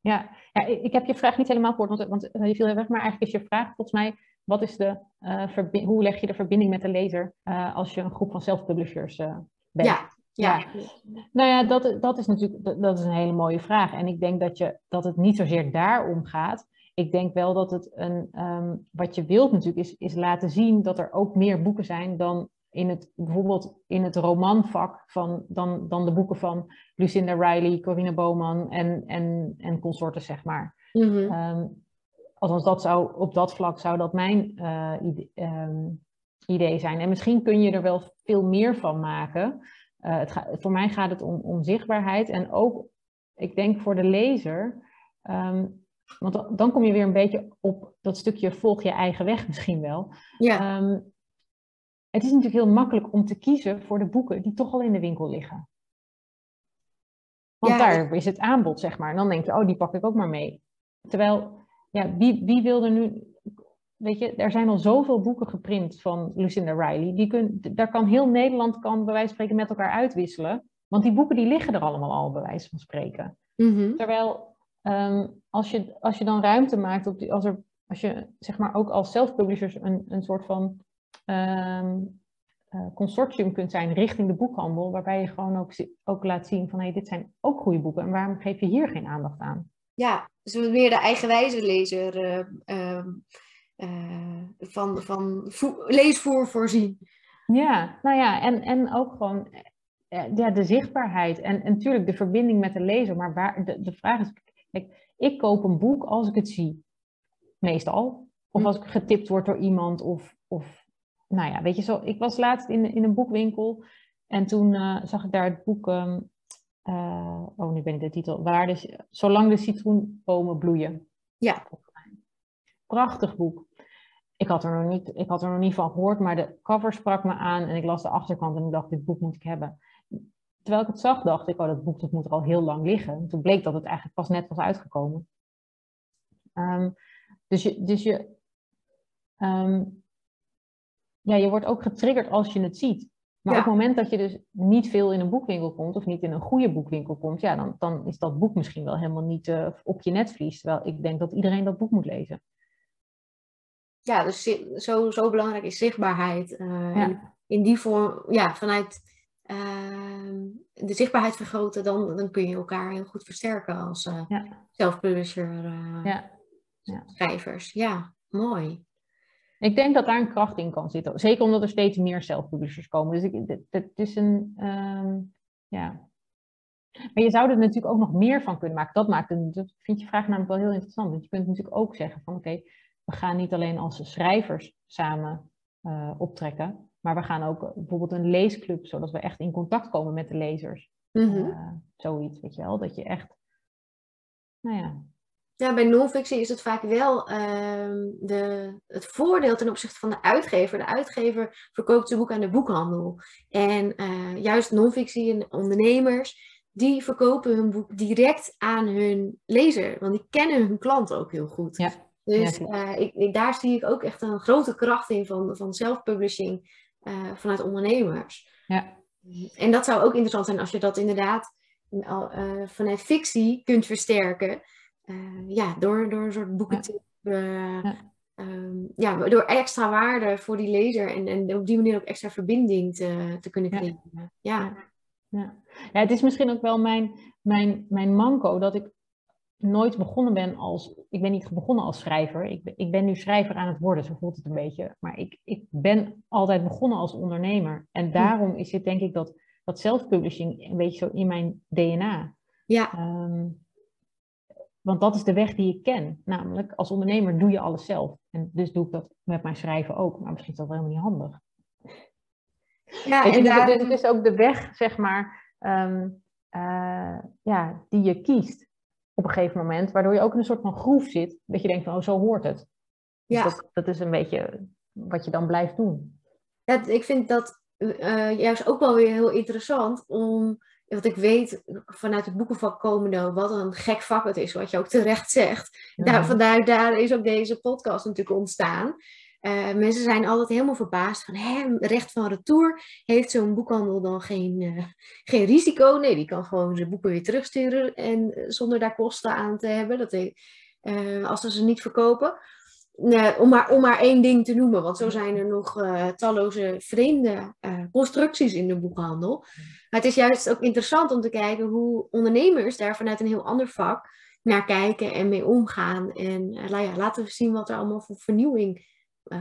ja, ja, ik heb je vraag niet helemaal gehoord, want, want je viel weg, maar eigenlijk is je vraag volgens mij, wat is de, uh, hoe leg je de verbinding met de lezer uh, als je een groep van self-publishers uh, bent?
Ja,
Ja. nou ja, dat, dat is natuurlijk dat, dat, is een hele mooie vraag. En ik denk dat, je, dat het niet zozeer daarom gaat. Ik denk wel dat het een, ehm, wat je wilt natuurlijk, is, is laten zien dat er ook meer boeken zijn dan in het, bijvoorbeeld in het romanvak van, dan, dan de boeken van Lucinda Riley, Corinne Bowman en, en, en consorten, zeg maar. Mm althans, dat zou, op dat vlak zou dat mijn uh, idee, ehm, idee zijn. En misschien kun je er wel veel meer van maken. Uh, het voor mij gaat het om, om zichtbaarheid en ook, ik denk voor de lezer, ehm, want dan kom je weer een beetje op dat stukje volg je eigen weg misschien wel. Ja. Um, het is natuurlijk heel makkelijk om te kiezen voor de boeken die toch al in de winkel liggen. Want daar is het aanbod, zeg maar. En dan denk je, oh, die pak ik ook maar mee. Terwijl, ja, wie, wie wil er nu... Weet je, er zijn al zoveel boeken geprint van Lucinda Riley. Die kun, daar kan heel Nederland, kan bij wijze van spreken, met elkaar uitwisselen. Want die boeken die liggen er allemaal al, bij wijze van spreken. Mhm. Terwijl, ehm, als, je, als je dan ruimte maakt, op die, als, er, als je zeg maar ook als self-publishers een, een soort van um, consortium kunt zijn richting de boekhandel, waarbij je gewoon ook, ook laat zien van hé, hey, dit zijn ook goede boeken en waarom geef je hier geen aandacht aan?
Ja, dus meer de eigenwijze lezer uh, van, van leesvoer voorzien.
Ja, nou ja, en, en ook gewoon ja, de zichtbaarheid en, en natuurlijk de verbinding met de lezer. Maar waar, de, de vraag is, kijk, ik koop een boek als ik het zie, meestal. Of hm. als ik getipt word door iemand of, of nou ja, weet je zo, ik was laatst in, in een boekwinkel en toen uh, zag ik daar het boek, um, uh, oh nu ben ik de titel, waar de, Zolang de citroenbomen bloeien.
Ja.
Prachtig boek. Ik had, er nog niet, ik had er nog niet van gehoord, maar de cover sprak me aan en ik las de achterkant en ik dacht, dit boek moet ik hebben. Terwijl ik het zag, dacht ik, oh, dat boek dat moet er al heel lang liggen. En toen bleek dat het eigenlijk pas net was uitgekomen. Um, dus je, dus je um, ja, je wordt ook getriggerd als je het ziet. Maar op het moment dat je dus niet veel in een boekwinkel komt, of niet in een goede boekwinkel komt, ja, dan, dan is dat boek misschien wel helemaal niet uh, op je netvlies. Terwijl ik denk dat iedereen dat boek moet lezen.
Ja, dus zo, zo belangrijk is zichtbaarheid. Uh, In die vorm, ja, vanuit uh, de zichtbaarheid vergroten, dan, dan kun je elkaar heel goed versterken als uh, ja. self-publisher ja. schrijvers. Ja, mooi.
Ik denk dat daar een kracht in kan zitten. Zeker omdat er steeds meer self-publishers komen. Dus ik, het, is een, ehm, ja. Maar je zou er natuurlijk ook nog meer van kunnen maken. Dat maakt een, dat vind je vraag namelijk wel heel interessant. Want je kunt natuurlijk ook zeggen van oké, we gaan niet alleen als schrijvers samen uh, optrekken. Maar we gaan ook bijvoorbeeld een leesclub, zodat we echt in contact komen met de lezers. Mm zoiets, weet je wel. Dat je echt, nou ja,
ja, bij non-fictie is het vaak wel ehm, de, het voordeel ten opzichte van de uitgever. De uitgever verkoopt zijn boek aan de boekhandel. En uh, juist non-fictie en ondernemers, die verkopen hun boek direct aan hun lezer. Want die kennen hun klant ook heel goed. Ja. Dus uh, ik, daar zie ik ook echt een grote kracht in van, van self-publishing uh, vanuit ondernemers. Ja. En dat zou ook interessant zijn als je dat inderdaad vanuit fictie kunt versterken. Eh, ja, door, door een soort boeken te ja. Ehm, ja, door extra waarde voor die lezer en, en op die manier ook extra verbinding te, te kunnen creëren. Ja.
Ja. ja. Ja. het is misschien ook wel mijn, mijn, mijn manco dat ik nooit begonnen ben als, ik ben niet begonnen als schrijver, ik ben, ik ben nu schrijver aan het worden, zo voelt het een beetje, maar ik, ik ben altijd begonnen als ondernemer en hm. daarom is het denk ik dat, dat self-publishing een beetje zo in mijn DNA.
Ja. Ehm,
want dat is de weg die ik ken. Namelijk, als ondernemer doe je alles zelf. En dus doe ik dat met mijn schrijven ook. Maar misschien is dat wel helemaal niet handig. Ja, en daar... dus het is ook de weg, zeg maar, ehm, eh, ja, die je kiest op een gegeven moment. Waardoor je ook in een soort van groef zit. Dat je denkt van, oh, zo hoort het. Dus ja. dat, dat, is een beetje wat je dan blijft doen.
Ja, ik vind dat uh, juist ook wel weer heel interessant om wat ik weet vanuit het boekenvak komende, wat een gek vak het is, wat je ook terecht zegt. Daar, vandaar daar is ook deze podcast natuurlijk ontstaan. Uh, mensen zijn altijd helemaal verbaasd van, hè, recht van retour, heeft zo'n boekhandel dan geen, uh, geen risico? Nee, die kan gewoon zijn boeken weer terugsturen en eh, zonder daar kosten aan te hebben, dat als ze ze niet verkopen. om, maar, om maar één ding te noemen, want zo zijn er nog talloze vreemde constructies in de boekhandel. Maar het is juist ook interessant om te kijken hoe ondernemers daar vanuit een heel ander vak naar kijken en mee omgaan. En ja, laten we zien wat er allemaal voor vernieuwing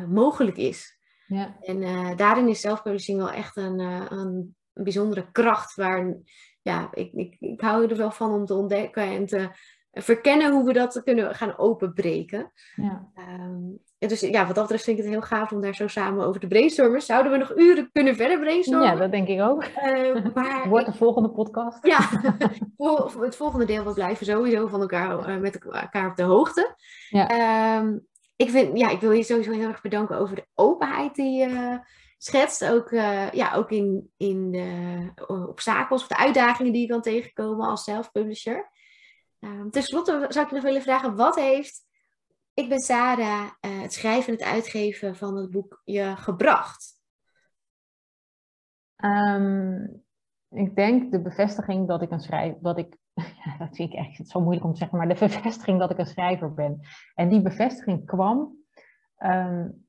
mogelijk is. Ja. En daarin is zelfpublishing wel echt een, een bijzondere kracht waar ja, ik, ik, ik hou er wel van om te ontdekken en te verkennen hoe we dat kunnen gaan openbreken. Ja. Um, dus ja, wat dat betreft vind ik het heel gaaf om daar zo samen over te brainstormen. Zouden we nog uren kunnen verder brainstormen?
Ja, dat denk ik ook. Uh, maar Wordt de volgende podcast.
Ja, het volgende deel, we blijven sowieso van elkaar, uh, met elkaar op de hoogte. Ja. Um, ik, vind, ja, ik wil je sowieso heel erg bedanken over de openheid die, uh, schetst. Ook, uh, ja, ook in, in de obstakels of de uitdagingen die je kan tegenkomen als zelfpublisher. Um, Ten slotte zou ik nog willen vragen, wat heeft Ik ben Sarah, uh, het schrijven en het uitgeven van het boek je gebracht?
Um, ik denk de bevestiging dat ik een schrijver, dat ik, ja, dat vind ik echt zo moeilijk om te zeggen, maar de bevestiging dat ik een schrijver ben. En die bevestiging kwam um,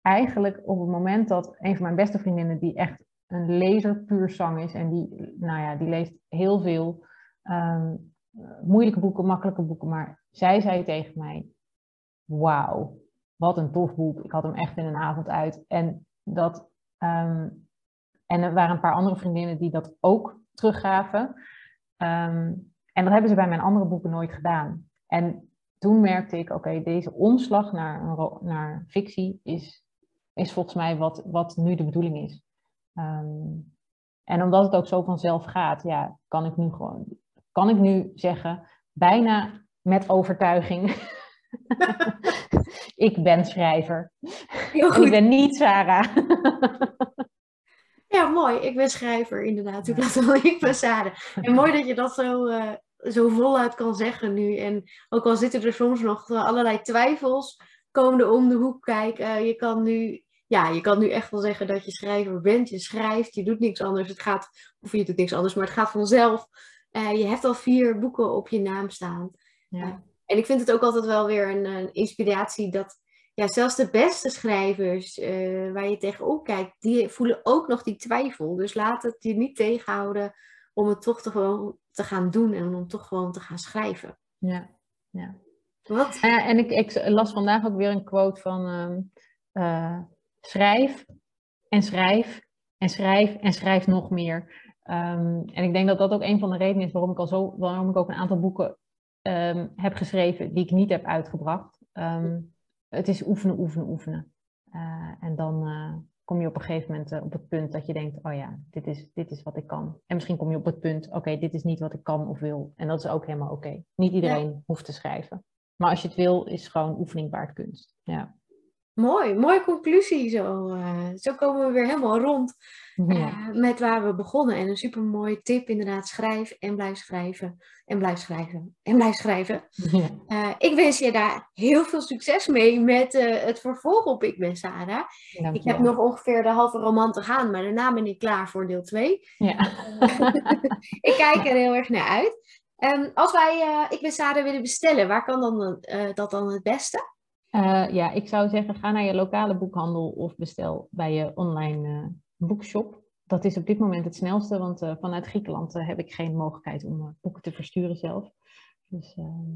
eigenlijk op het moment dat een van mijn beste vriendinnen, die echt een lezer puur zang is, en die, nou ja, die leest heel veel um, moeilijke boeken, makkelijke boeken, maar zij zei tegen mij, wauw, wat een tof boek. Ik had hem echt in een avond uit. En, dat, um, en er waren een paar andere vriendinnen die dat ook teruggaven. Um, en dat hebben ze bij mijn andere boeken nooit gedaan. En toen merkte ik, oké, deze omslag naar, naar fictie is is volgens mij wat, wat nu de bedoeling is. Ehm, en omdat het ook zo vanzelf gaat, ja, kan ik nu gewoon, kan ik nu zeggen, bijna met overtuiging. ik ben schrijver. Heel goed. ik ben niet Sarah.
Ja, mooi. Ik ben schrijver, inderdaad. Ik, ja. ik ben Sarah. En mooi dat je dat zo, uh, zo voluit kan zeggen nu. En ook al zitten er soms nog allerlei twijfels, komen er om de hoek kijken. je kan nu ja, je kan nu echt wel zeggen dat je schrijver bent. Je schrijft, je doet niks anders. Het gaat, of je doet niks anders, maar het gaat vanzelf. Uh, je hebt al vier boeken op je naam staan. Ja. Uh, en ik vind het ook altijd wel weer een, een inspiratie dat ja, zelfs de beste schrijvers uh, waar je tegenop kijkt, die voelen ook nog die twijfel. Dus laat het je niet tegenhouden om het toch te gewoon te gaan doen en om toch gewoon te gaan schrijven.
Ja, ja. Wat? Ja, en ik, ik las vandaag ook weer een quote van um, schrijf en schrijf en schrijf en schrijf nog meer. Um, en ik denk dat dat ook een van de redenen is waarom ik al zo, waarom ik ook een aantal boeken um, heb geschreven die ik niet heb uitgebracht. Um, het is oefenen, oefenen, oefenen. Uh, en dan uh, kom je op een gegeven moment uh, op het punt dat je denkt, oh ja, dit is, dit is wat ik kan. En misschien kom je op het punt, oké, dit is niet wat ik kan of wil. En dat is ook helemaal oké. Niet iedereen ja. hoeft te schrijven. Maar als je het wil, is gewoon oefening waard kunst. Ja.
Mooi, mooie conclusie zo. Uh, zo komen we weer helemaal rond uh, met waar we begonnen. En een super mooie tip inderdaad, schrijf en blijf schrijven. En blijf schrijven. En blijf schrijven. Ja. Uh, ik wens je daar heel veel succes mee met het vervolg op Ik ben Sarah. Ik heb nog ongeveer de halve roman te gaan, maar daarna ben ik klaar voor deel 2. Ja. ik kijk er heel erg naar uit. Um, als wij Ik ben Sarah willen bestellen, waar kan dan, dat dan het beste?
Uh, ja, ik zou zeggen, ga naar je lokale boekhandel of bestel bij je online uh, boekshop. Dat is op dit moment het snelste, want uh, vanuit Griekenland heb ik geen mogelijkheid om boeken te versturen zelf. Dus, ehm,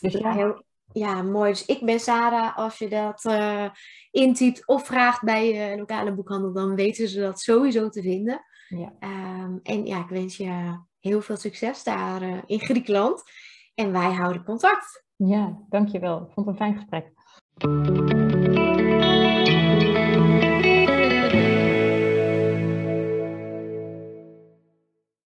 dus ja. Heel, ja, mooi. Dus ik ben Sarah. Als je dat intypt of vraagt bij je lokale boekhandel, dan weten ze dat sowieso te vinden. Ja. Um, en ja, ik wens je heel veel succes daar in Griekenland. En wij houden contact.
Ja, dankjewel. Ik vond het een fijn gesprek.